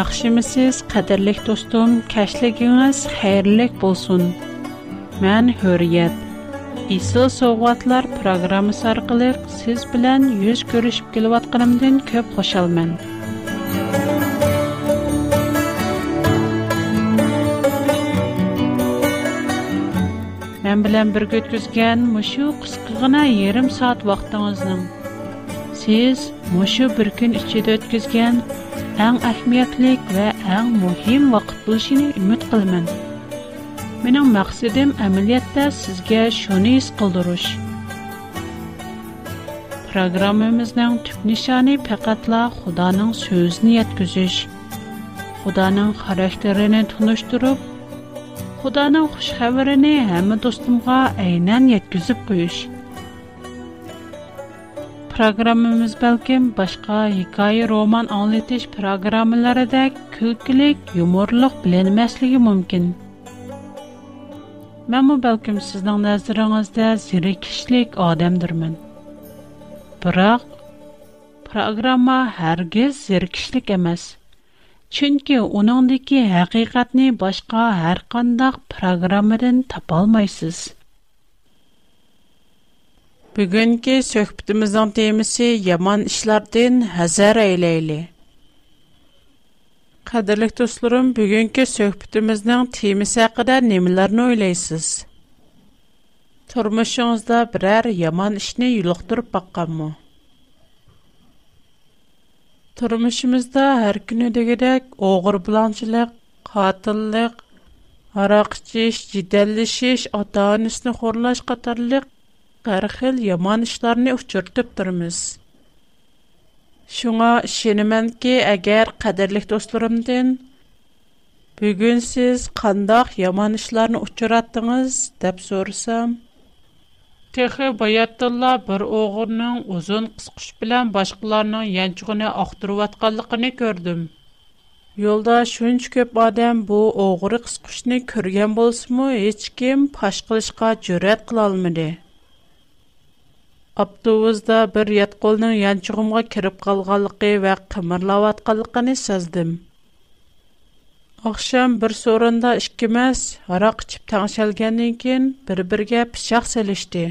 Яхшымысыз, қадірлік достым, кәшлігіңіз хайрлік болсын. Мән Hürriyet. Исыл соғатлар программасы арқылы сіз білән yüz көрішіп келіп атқанымдан көп қошалмын. Мен білән бір көткізген мұшу қысқығына ерім саат вақтыңыздың. Сіз мұшу бір күн ішчеді өткізген Әң ачмәрлік ве әң мөһим вакыт булышыне үмет киләмен. Минем мақсадем әмиләттә сезгә шөне ис кылдыруш. Программабызның тип нишане фаҡатла Худаның сөзен yetкүзеш. Худаның хараҡтерен туныштырып, Худаның хуш хәберене һәмме programmamiz balkim boshqa hikoya roman anglatish programmalarida kulkilik yumorliq bilinmasligi mumkin manmu balkim sizning nazaringizda zerikishlik odamdirman biroq programma hargiz zerikishlik emas chunki uningdiki haqiqatni boshqa har qandoq programmadan topolmaysiz Бүгінгі сөхбітіміздің темісі яман ішлардын әзәр әйлейлі. Қадырлық достырым, бүгінгі сөхбітіміздің темісі әқіда немілерін ойлайсыз? Тұрмышыңызда бір яман ішіне үліқтіріп баққан мұ? Тұрмышымызда әр күні дегедек оғыр бұланшылық, қатыллық, арақ жеш, жиделлішеш, ата-анысыны қорлаш har xil yomon ishlarni uchirtib turmiz shunga ishonamanki agar qadrli do'stlarimdan bugun siz qandoq yomon ishlarni uchratdingiz deb so'rasam texi bayatdilla bir o'g'irning uzun qisqish bilan boshqalarning yanchug'ini oqtirayotganligini ko'rdim Yolda shuncha ko'p odam bu o'g'ri qisqushni ko'rgan bo'lsa-mu, hech kim pash qilishga jur'at qila Аптыгыз да бер ят қолның яңчыгымга кириб калганлыкы экәк кымырлаватканлыгыны сездим. Окшам бер сорында иккебез харап чип таңшалганнан кин бер-бирге сөйләште.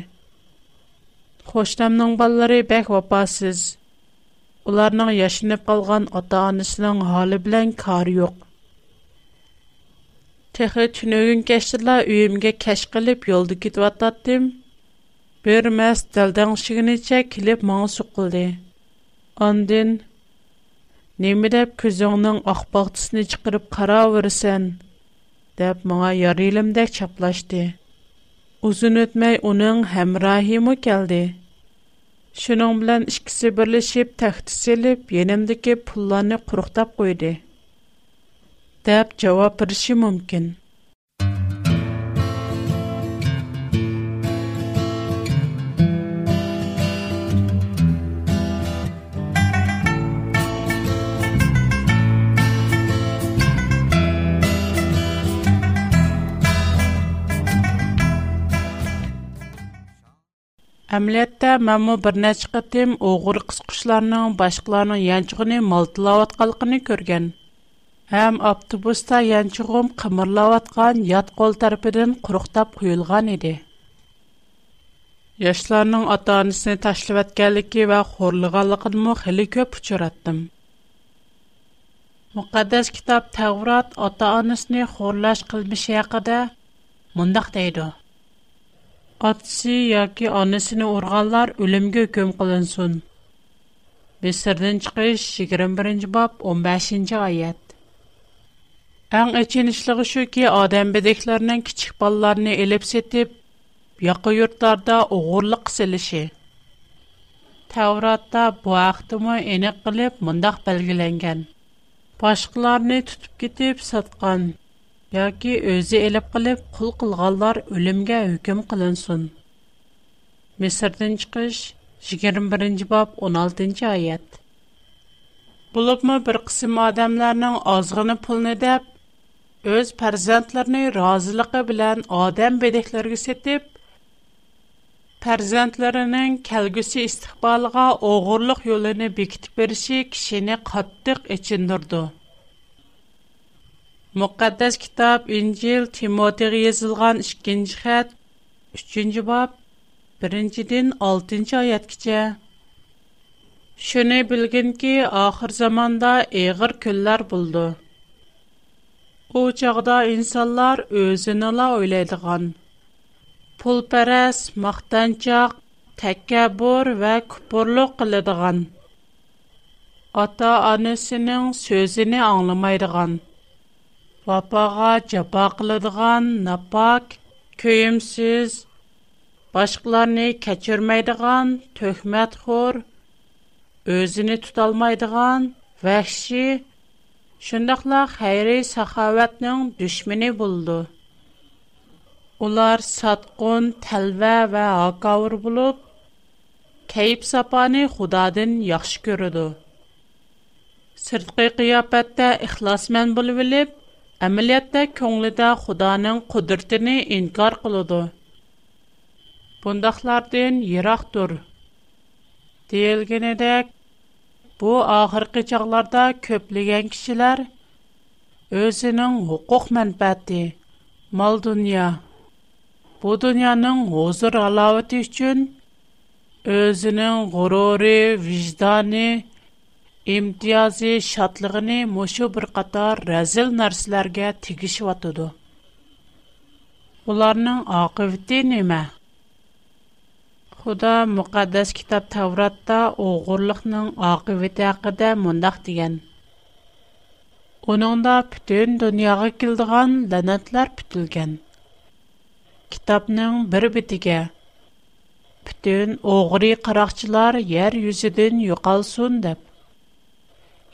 Хоштамның баллары бәх вапасыз. Уларның яшинәп калган ата-анасының hali белән кар юк. Тэхет чынның кечтерләр үйимгә кеш кылып йолды Бөр мәс дэлдан шығын ича килип маң су қылды. Ан дын, Неми деп көзуынның ахбақтысны чықырып қарауырсан? Деп маңа ярыйлым дек чаплашди. Узу нөтмай уның хэмрахиму келди. Шынуң билан ішкісі бірлі шип тахтисилип, Йенімдіки пуланы құрғтап ئەمەلىيەتتە مەنمۇ بىر نەچچە قېتىم ئوغۇر قىسقۇچلارنىڭ باشقىلارنىڭ يانچۇقىنى مالتىلاۋاتقانلىقىنى كۆرگەن ھەم ئاپتوبۇستا يانچۇقۇم قىمىرلاۋاتقان يات قول تەرىپىدىن قۇرۇقداپ قويۇلغان ئىدى yoshlarning ota onasini tashlayotganligi va xo'rlaganligini xili ko'p uchratdim muqaddas kitob tavrat ota onasini xo'rlash qilmishi haqida mundoq deydi Атсы яки анысыны урганлар үлемгә көм кылынсын. Бесердән чыгыш 21 бап 15 аят. Әң эченишлыгы шу ки адам бедекләрнең кичек балларын элеп сетеп, якы йортларда огырлык кылышы. Тавратта бу ахтымы эне кылып мондак белгеләнгән. Башкаларны тутып китеп саткан yoki o'zi elib qilib qul qilganlar o'limga hukm qilinsin misrdan chiqish 21 bob 16 oyat bo'libmi bir qism odamlarning ozg'ini pulni deb o'z farzandlarini roziligi bilan odam bedaklarga setib farzandlarining kelgusi istiqboliga o'g'irlik yo'lini bekitib berishi kishini qattiq echindirdi Müqəddəs kitab İncil Timoteyə yazılğan 2-ci xətt 3-cü bab 1-dən 6-cı ayətəcə. Şunu bilgin ki, axır zamanda əğir günlər buldu. O çağda insanlar özünü la oylaydıgan pulpərəs, maqtancaq, təkəbbür və küfrlük qılıdığan ата-анасының сөзіне аңламайдыған vapağa cəfa qıladigan napak, köyümsüz, başqalarını keçirməydigan töhmətxor, özünü tutalmaydigan vəhşi, şundaqla xeyri səxavətinin düşməni buldu. Ular satqın, təlvə və haqavr bulub, keyib sapani xudadın yaxşı görüdü. Sırtqı qiyafətdə ixlasmən bulvilib, Әмілетті көңліді құданың құдыртіні инкар қылыды. Бұндақлардың ерақ тұр. Дейілгенедек, бұ ағырқы жағларда көплеген кішілер өзінің ұқық мәнбәті, мал дүния. Бу дүнияның ғозыр алауыты үшін өзінің ғұрыры, вижданы, Имтиаз эш шатлыгыны мошо бер қатар разил нәрсәләргә тигишип атыды. Буларның خدا неме? Худа мөкъаддэс китаб Тавротта огырлыкның ақибеты хакында мондах дигән. Уныңда бүтән дөньяга килгән данатлар бүтлгән. Китапның бер битеге бүтән огыр и қарагчылар йәр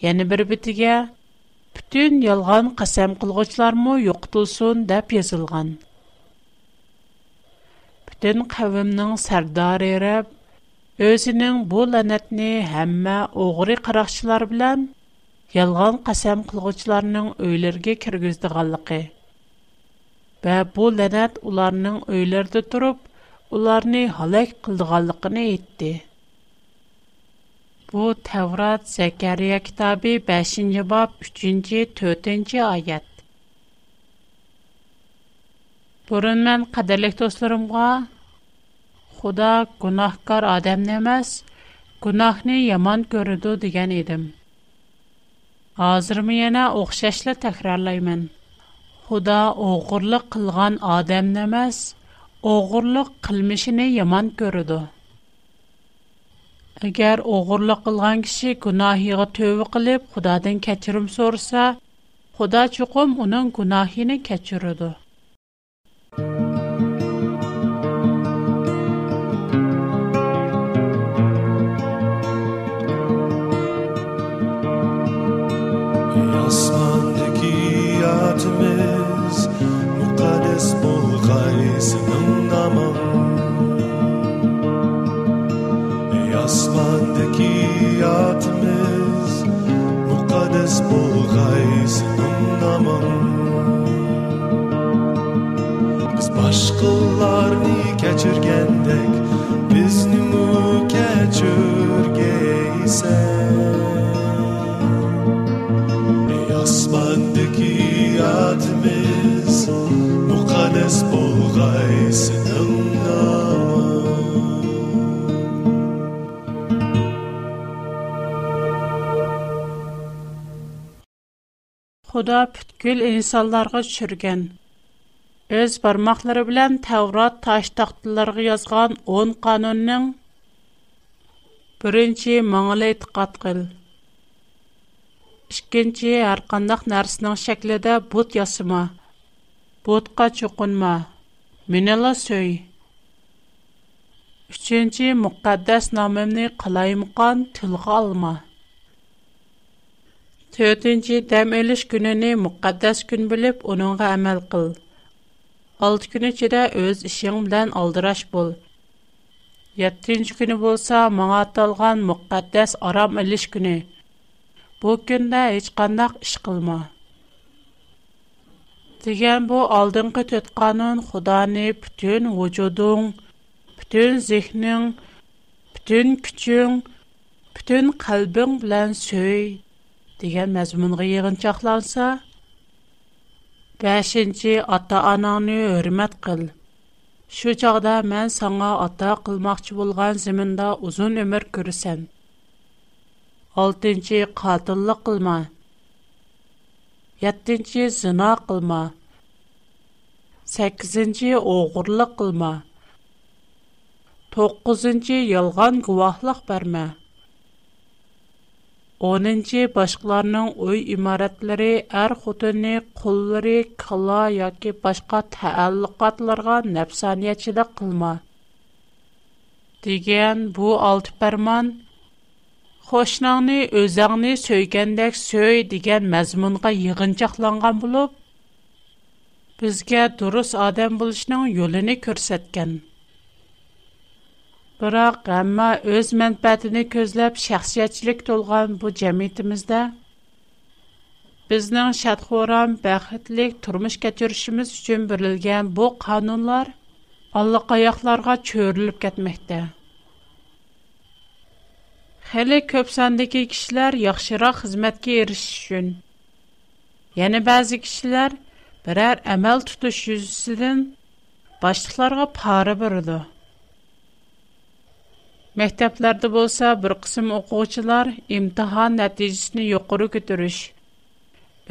Яны бір битиге, бүтін ялған қасам қылғычлар му йоқтулсун дәп язылған. Бүтін қавимның саргдар ереб, өзінің бұ ланэтни хамма оғри қарахшылар білян, ялған қасам қылғычларның өйлерге кергізді ғаллықи. Бә, бұ ланэт уларның өйлерді тұруп, уларни халай Bu Təvrat Zəkariya kitabı 5-ci bab 3-cü, 4-cü ayət. Burun mən qədərlik dostlarımğa Xuda günahkar adamni emas, günahni yomon ko'radi degan edim. Hozirmi yana o'xshashla takrorlayman. Xudo o'g'irlik qilgan odamni emas, o'g'irlik qilmishini yomon ko'radi. Agar o'g'irlik qilgan kishi gunohiga tövbe qilib, Xudodan kechirim so'rasa, Xudo chuqum uning gunohini kechiradi. Kreis undaman Biz ni keçirgendek Bizni mu keçirgeyse? Ey asmandaki adımız Құда пүткіл инсаларға чүрген. Өз бармақлары білян таврат та 10 язған он қанонның бүрінчий маңылай түкат қил. Ишкенчий арқаннах нарсның шекліда бут ясыма. Бутка чукунма. Менала сөй. Ишчинчий муқаддас намемни қалаймған түлға алма. Төртінші дәм өліш күніні мұқаддас күн біліп, оныңға әмәл қыл. Алты күні чедә өз ішің білән алдыраш бол. Яттінші күні болса, маңа аталған мұқаддас арам өліш күні. Бұл күндә еч қандақ іш қылма. Деген бұл алдыңғы төтқанын құданы бүтін ғожудың, бүтін зихнің, бүтін күчің, бүтін қалбың білән сөй деген мәзмунга ягынча аңласа 5нче ата-анаңны хөрмәт кыл. Шу чакта мен саңа ата кылmaqчы булган җир узун өмөр күрсен. 6нче хатынлык кылма. 7нче зына кылма. 8нче огурлык кылма. 9нче ялган бермә. 10 башкаларның уй имаратлары әр хутыны куллары кала яки башка тааллыкатларга нәфсаниячыда кылма. Деген бу алты парман Хошнаңны өзәңне сөйгәндәк сөй дигән мәзмунга йыгынчакланган булып, безгә дурыс адам булышның юлыны күрсәткән. Biroq hamma o'z manfaatini ko'zlab shaxsiyatchilik to'lgan bu jamiyatimizda bizning shadxo'ram baxtlik turmush kechirishimiz uchun berilgan bu qonunlar allaqayoqlarga cho'rilib ketmoqda hali ko'p sondagi kishilar yaxshiroq xizmatga erishish uchun yana ba'zi kishilar biror amal tutish yuzasidan boshliqlarga pora beradi Məktəblərdə bolsa bir qism oxucular imtahan nəticəsini yuqarı götürüş,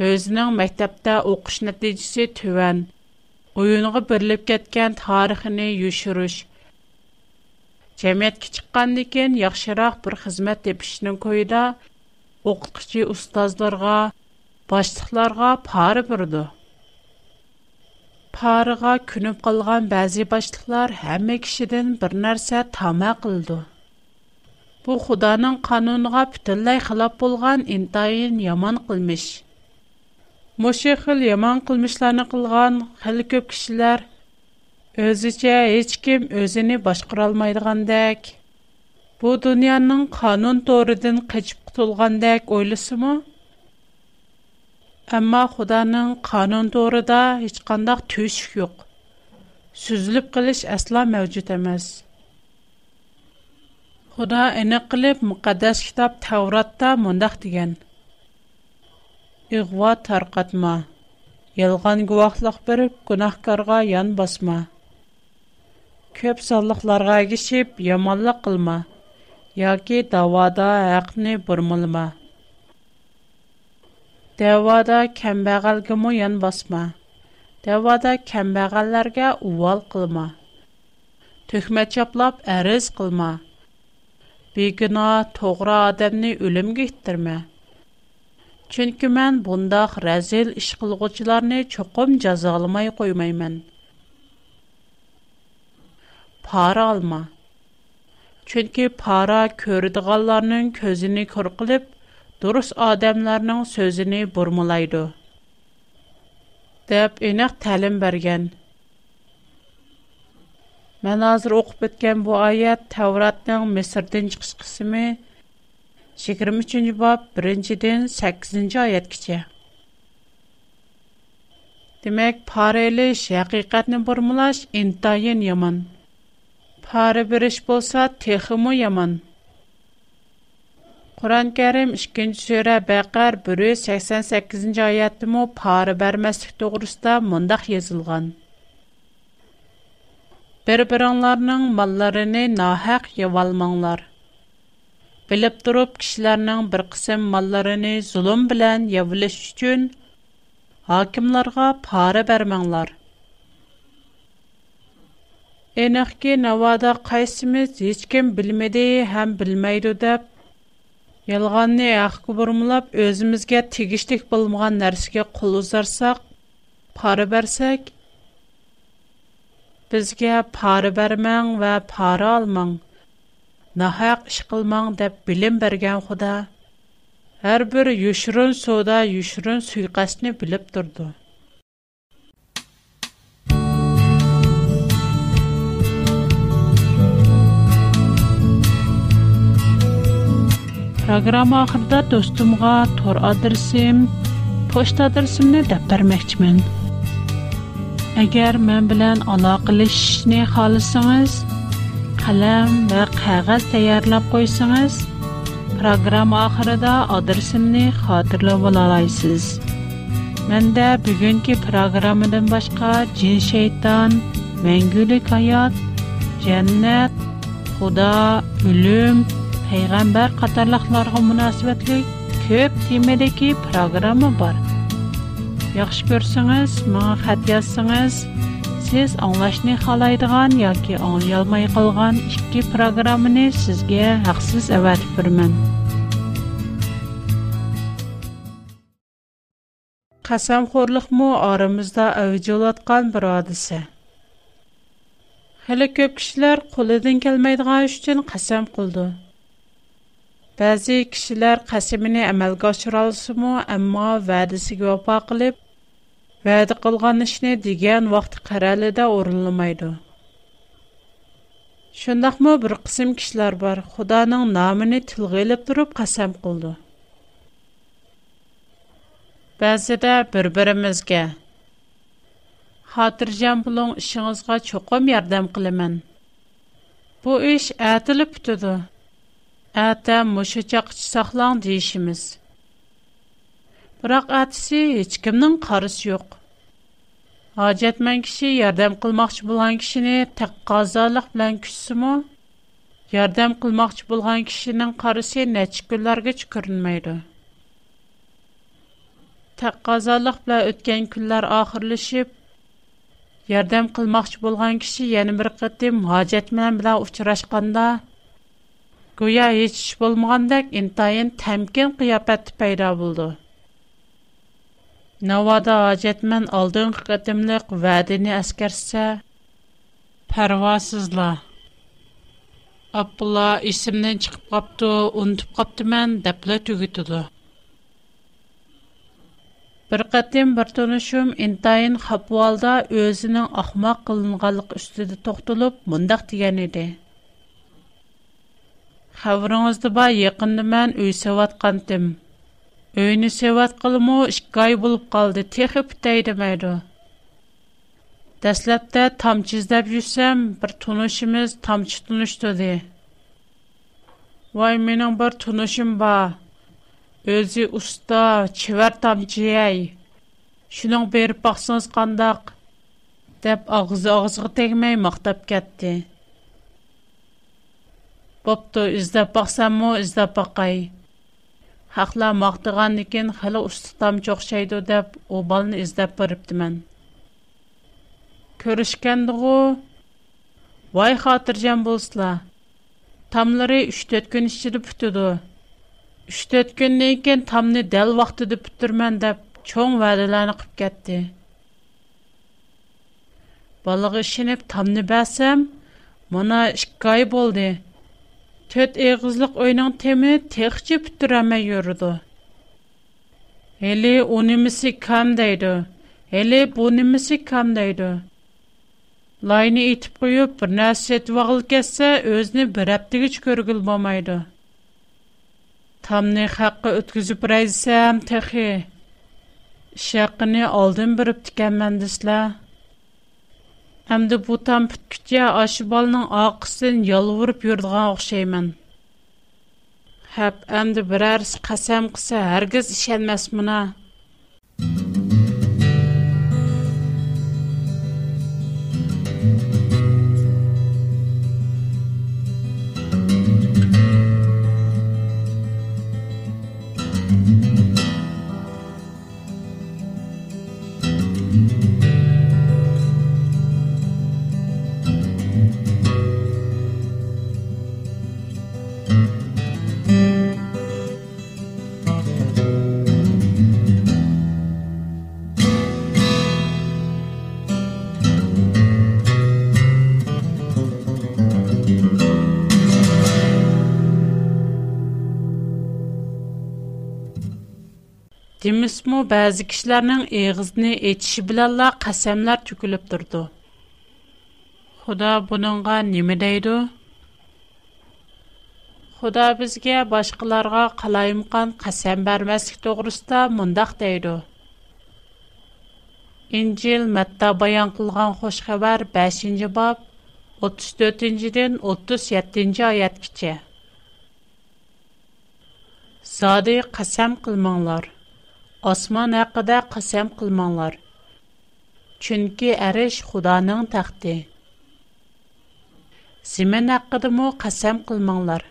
özünün məktəbdə oxuş nəticəsi tövən, oyunğa birilib getgan tarixini yushirish, jamiyatga chiqqandan keyin yaxshiroq bir xizmat tepishning ko'yida o'qituvchi ustozlarga, boshliqlarga pari burdi. Parığa künüb qalğan bəzi başlıqlar həmmə kişidən bir narsə tamə qıldı. Bu Xudanın qanuniga bütünlüy xilaf bolğan intayin yaman qılmış. Moşe xil yaman qılmışlarını qılğan xil köp kişilər özüçə heç kim özünü başqara almaydığandək bu dünyanın qanun torudan qaçıb qutulğandək oylasımı? Amma Xudanın qanun toruda heç qandaq tüş yox. Süzülüb qilish asla mövcud emas. Худа эне кылып мукаддас китап Тавратта мондак деген. Игъва таркатма. Йалған гувахлык берип, гунахкарга ян басма. Көп саллыкларга гишип, яманлык кылма. Яки давада хакны бурмылма. Давада кембагалгымы ян басма. Давада кембагалларга увал кылма. Төхмәт чаплап әриз кылма. beguna to'g'ri odamni o'limga ittirma chunki man bundoq razil ish qilg'uvchilarni cho'qim jazolamay qo'ymayman pora olma chunki pora ko'radiganlarning ko'zini ko'r qilib durust odamlarning so'zini burmulaydi deb aniq ta'lim bergan Mən hazır oxub ötən bu ayət Tevratın Misirdən çıxış qismi 23-cü bab 1-dən 8-ci ayətgəcə. Demək, parələş, həqiqətni burmulaş intayin yaman. Parə biriş bolsa teximi yaman. Quran-Kərim 2-ci surə Bəqər 188-ci ayətdə mə parə bərməslik toğrusda mındaq yazılğan. бір-біріңларының малларыны нахақ евалмаңлар. Біліп тұрып, кішілерінің бір қысым малларыны зұлым білән евіліш үшін, хакимларға пары бәрмәңлар. Әніқке навада қайсымыз ешкен білмеді, әм білмейді деп, Елғанны әқкі бұрмылап, өзімізге тегіштік болмаған нәрсіге қол ұзарсақ, пары бәрсәк, Өзге пары бәрмәң вә пары алман, нахайқ ұшықылман дәп білім бірген құда, Әрбір үшірін суда үшірін сүйің қасыны біліп тұрды. Программа ақырда дөстімға тор адресім, пошт адресімні дәп бірмәкшімен. Agar men bilan aloqalashishni xohlasangiz, qalam va qog'oz tayyorlab qo'ysangiz, programma oxirida adresimni xotirlab olasiz. Menda bugungi programmadan boshqa jin shayton, mangulik hayot, jannat, xudo, o'lim, payg'ambar qatorliqlarga munosabatli ko'p temadagi programma bor. yaxshi ko'rsangiz, menga xat yozsangiz, siz anglashni xohlaydigan yoki anglayolmay qolgan ikki programmani sizga haqsiz avatib birman. qasamxo'rliqmi oramizda avj olayotgan bir hodisa hali ko'p kishilar qo'lidan kelmaydigan ish uchun qasam qildi ba'zi kishilar qasamini amalga oshirolsimi ammo va'dasiga vafo qilib va'da qilgan ishni degan vaqt qaralida o'rinlamaydi shundoqmi bir qism kishilar bor xudoning nomini tilg'a ilib turib qasam qildi ba'zida bir birimizga xotirjam bo'ling ishingizga cho'qim yordam qilaman bu ish atilib tutadi ata musha chaqchi saqlang deyishimiz biroq ertasi hech kimning qarisi yo'q hojatmand kishi yordam qilmoqchi bo'lgan kishini taqqozolik bilan kutsimi yordam qilmoqchi bo'lgan kishining qarisi necha kunlargacha ko'rinmaydi taqqozolik bilan o'tgan kunlar oxirlashib yordam qilmoqchi bo'lgan kishi yana bir qatim hojatmand bilan uchrashganda go'yo hech ish bo'lmagandek intayin tamkin qiyofati paydo bo'ldi Навада آجت من آلدن قدم لق Парвасызла نیاسکرسه پروازش ل. آپلا اسم نچ قبتو اون قبت من دبلا تویت دو. بر قدم برتونشم این تاین خب والدا اوزن اخماقلن غلق استد با Öyünü севат kılımı şikayı ай kaldı. Tekhi pütteydi meydu. Dəslepte tam çizdəb yüksem bir tunuşimiz tam çıtunuştu de. Vay minin bir tunuşim ba. Özü usta çivar tam çiyay. Şunun beri baksınız kandak. Dəb ağızı ağızı tekmeyi maktab kettin. Bopto izdə Хақла мақтыған екен қалы ұстықтам жоқ шайды деп, о балыны іздеп біріпті мен. Көрішкенді ғу, вай қатыр жән болсыла. Тамлары үштет күн ішілі бүтуду. екен тамны дәл вақты деп деп, чоң вәліләні қып кетті. Балығы ішініп тамны бәсім, мұна қай болды. to'rt eg'izliq o'yning temi texchi puturamay yurdi heli u nimasi kam deydi heli bu nimasi kam deydi layni itib qo'yib bir narsa setib og'ilib ketsa o'zini bir haptigich ko'rgil bo'lmaydi tamni haqqa o'tkazib raysam texi ish haqini oldin birib tikanman Амды бутам піткития ашибалнын аа қысын яловырп юрдған ау шеймін. Хап, амды біра арс, қасам қысы, аргыз ішанмас муна. Демисму bəzi kişilərin ağzını açışı bilanla qəsəmlər tökülüb durdu. Xuda bununğa nə deydi? Xuda bizə başqalarına qalayımqan qəsəm verməslik doğrusunda mundaq deydi. İncil Mətta bayan qılğan xoş xəbər 5-ci bab 34-dən 37-ci ayət keçə. Sadə qəsəm qılmanglar. آسمان قدا قسم قلمان لار. چونکی ارش خدا نان تخت. زمین قدا مو قسم قلمان لار.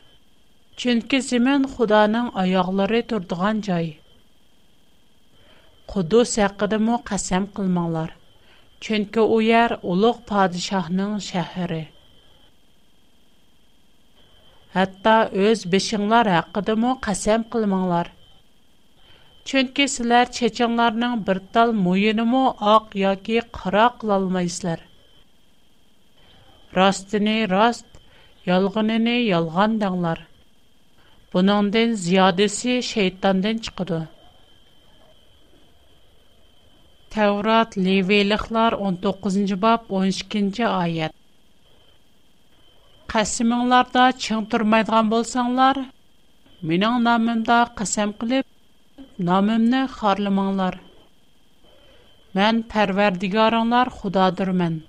چونکی زمین خدا نان آیاگلری تردگان جای. خدا سقدا مو قسم قلمان لار. چونکی حتی از بیشتر اقدام Чөнки сілер чечанларның бір тал мойынымо ақ яки қыра қылалмайсылар. Растыны раст, ялғыныны ялған даңлар. Бұныңден зиядесі шейтанден чықыды. Тәурат левейліқлар 19 баб 12 айет. Қасымыңларда чың тұрмайдыған болсаңлар, менің намымда қасам қылып, namımını xarlamanlar. Mən pərverdigaranlar xudadır mən.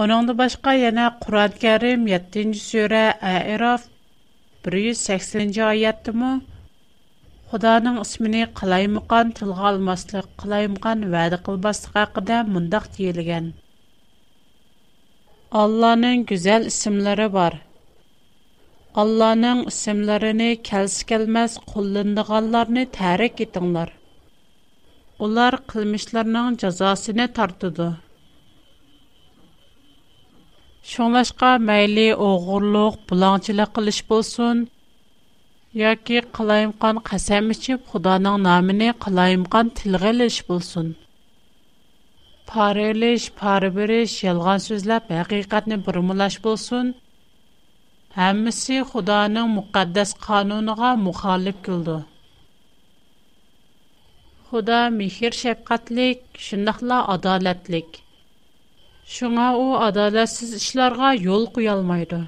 Onun da başqa yana Qur'an kərim 7-ci sürə Ə'raf 180-ci ayətdə mə Xudanın ismini qılaymıqan tilğa almaslıq, qılaymıqan vədə qılmaslıq haqqında mündəq deyilgən. Allahın gözəl isimləri Allah'ның isimlərini kəlsi kəlməz qullanıdığanlarını tərk etdilər. Onlar qılmışlarının cəzasını tartıdı. Şonlaşqa məyli oğurluq, bulançılıq qilish bolsun, yoki qilayimqan qasam ichib Xudoning nomini qilayimqan tilg'a ilish bo'lsin. Parilish, pari berish, yolg'on so'zlab haqiqatni burmulash bo'lsin – Həmmisi Xudanın müqəddəs qanunuğa müxalif qıldı. Xuda mehir şəfqətlik, şundaqla adalətlik. Şuna o adaletsiz işlərə yol qoyalmaydı.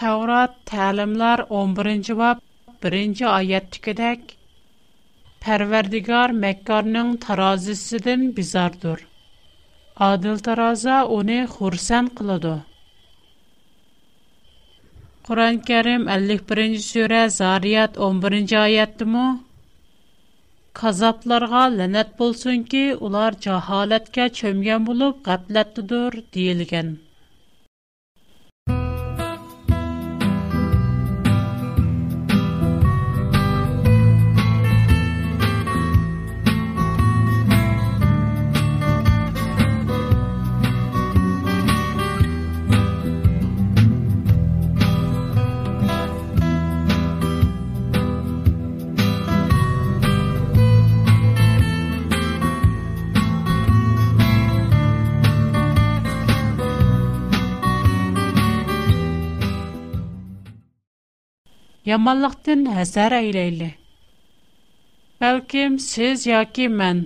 Tevrat Təlimlər 11-ci bab 1-ci ayətdikidək Pərverdigar Məkkarın tarazisindən bizardır. Adil taraza onu xursan qıladı. Qur'on Karim 51-ci surə Zariyat 11-ci ayətdimi? Qazablarga lənət bolsun ki, ular cəhalətə çömgən olub qəflətlidir deyilgan. yamanlıqdan həsər eyləyli. Bəlkim siz ya ki mən,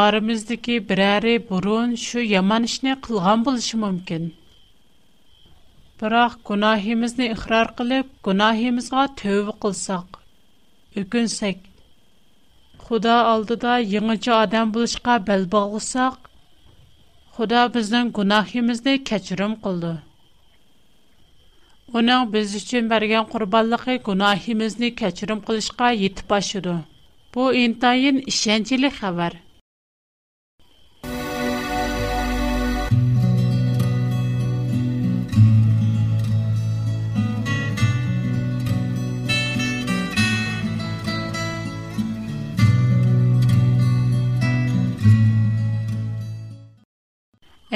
arımızdaki birəri burun şu yaman işini qılğan buluşu mümkün. Bıraq günahimizni ixrar qılıb, günahimizga tövbe qılsaq, ökünsək, Xuda aldıda yıngıcı adam buluşqa bəl bağlısaq, Xuda bizdən günahimizni keçirim Onun biz üçün bərgən qurbanlıqı günahimizni keçirim qılışqa yetib başıdı. Bu intayin işəncili xəbər.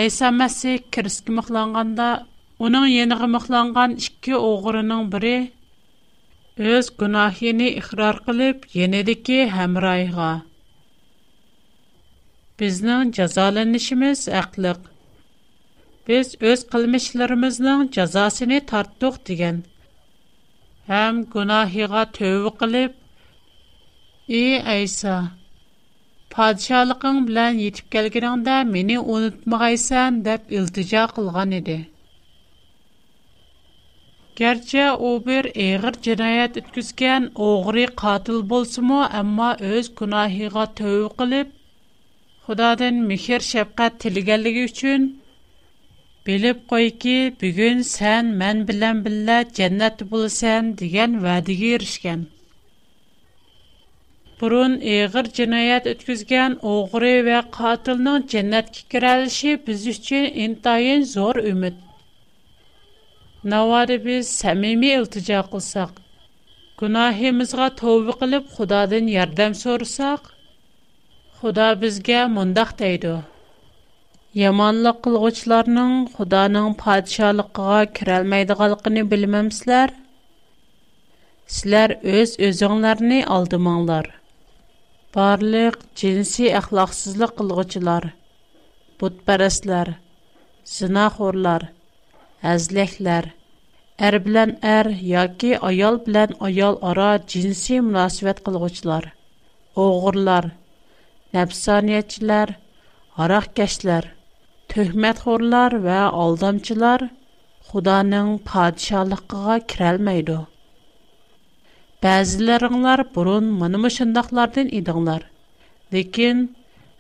Әйса Мәсих кіріскі мұқланғанда Уның ениғы мұхланған ішкі оғырының біре өз гунахиіні іхрар қилип, енидіки хэмрайға. Бізнің джаза лэнишіміз әклик. Біз өз қылмышларымызның джазасіни тарттық диген. Хэм гунахиіға төві қилип, «Ий, Айса, падишалығын білян етип келгенанда мини унытмаға ісан» деп илтижа garchi u bir og'ir jinoyat o'tkazgan o'g'ri qotil bo'lsimu ammo o'z gunohiga tovba qilib xudodan mehr shafqat tilaganligi uchun bilib qo'yki bugun sen men bilan bile cennet bo'lasan degan va'daga erishgan burun og'ir jinoyat o'tkazgan o'g'ri va qotilning jannatga kikirelişi biz uchun intayın zo'r umid Navari biz səmimi iltica qılsaq, günahimizga tövbə qılıb Xudadan yardım sorusaq, Xuda bizə mundaq deydi. Yamanlıq qılğıçlarının Xudanın padşahlığına kirəlməydiganlığını bilməmsizlər? Sizlər öz özüңlərni aldımanglar. Barlıq cinsi əxlaqsızlıq qılğıçılar, butpərəslər, zinaxorlar, әзләхләр. Әр белән әр яки аял белән аял ара җинси мөнәсәбәт кылгычлар. Огырлар, нәфсаниячләр, арак кешләр, төһмәт хорлар ва алдамчылар Худаның падишалыкка кирә алмыйды. Бәзләреңнәр бурын мөнем шундыйлардан идеңнәр. Ләкин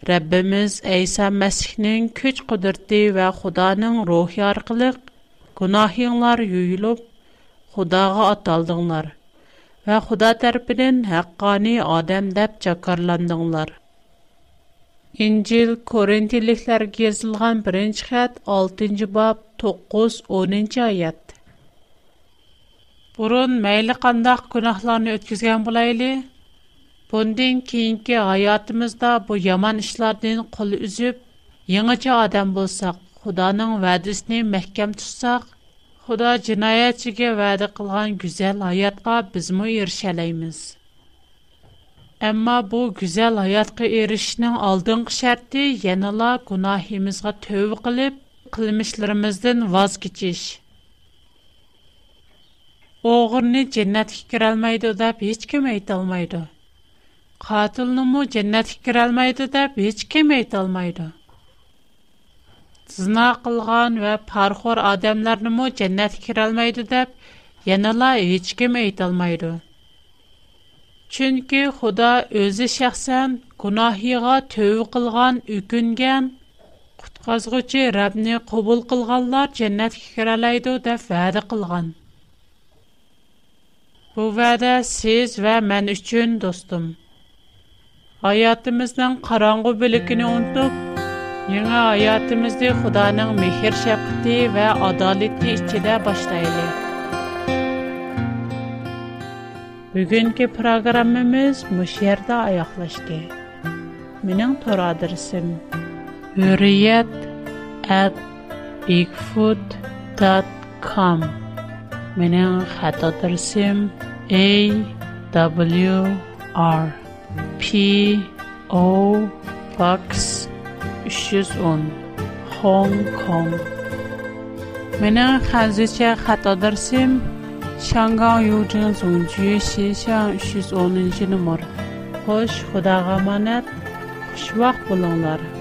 Рәббимиз Әйса Мәсихнең көч-кудрәте ва Худаның рухи аркылы Günahınlar yuyulub, Xudağa ataldınlar və Xuda tərəfindən haqqani adam deyə çağırlandınlar. İncil Korintliklərə yazılğan 1-ci xətt 6-cı bab 9-10-cu ayət. Burun məyli qandaq günahlarını ötkizgən bulaylı, Bundan keyinki həyatımızda bu yaman işlərdən qol üzüb, yeni adam bolsaq, Xudanın vədisini məhkəm tutsaq, Xuda cinayətçiyə vədə qılğan gözəl həyatqa bizmə erişələyimiz. Amma bu gözəl həyatqa erişinin aldınqı şərti yanıla günahimizə tövbə qılıb, qılmışlarımızdan vaz keçiş. Oğurni cənnətə girəlməydi deyə heç kim ayta olmaydı. Qatilni mu cənnətə girəlməydi deyə heç kim ayta olmaydı zina qilgan va parxo'r odamlarnimi jannatga kirolmaydi deb yanala hech kim aytolmaydi chunki xudo o'zi shaxsan gunohiga tövbe qilgan ukungan qutqazg'uchi rabni qabul qilganlar jannatga kiralaydi deb va'da qilgan bu va'da siz va men uchun do'stim hayotimizning qorong'u bilikini unutib Яңа аятымызды Худаның мехер шәпкіті вә адалетті ішчеді баштайлы. Бүгінгі программымыз мүшерді аяқлашды. Менің тұр адресім. Үриет әт bigfoot.com Менің A W R P O 110 هونگ کون من ها ژی چیا هاتا در سیم شانگانگ یو ژن خوش خدا بهمانت خوش وقت بولونلار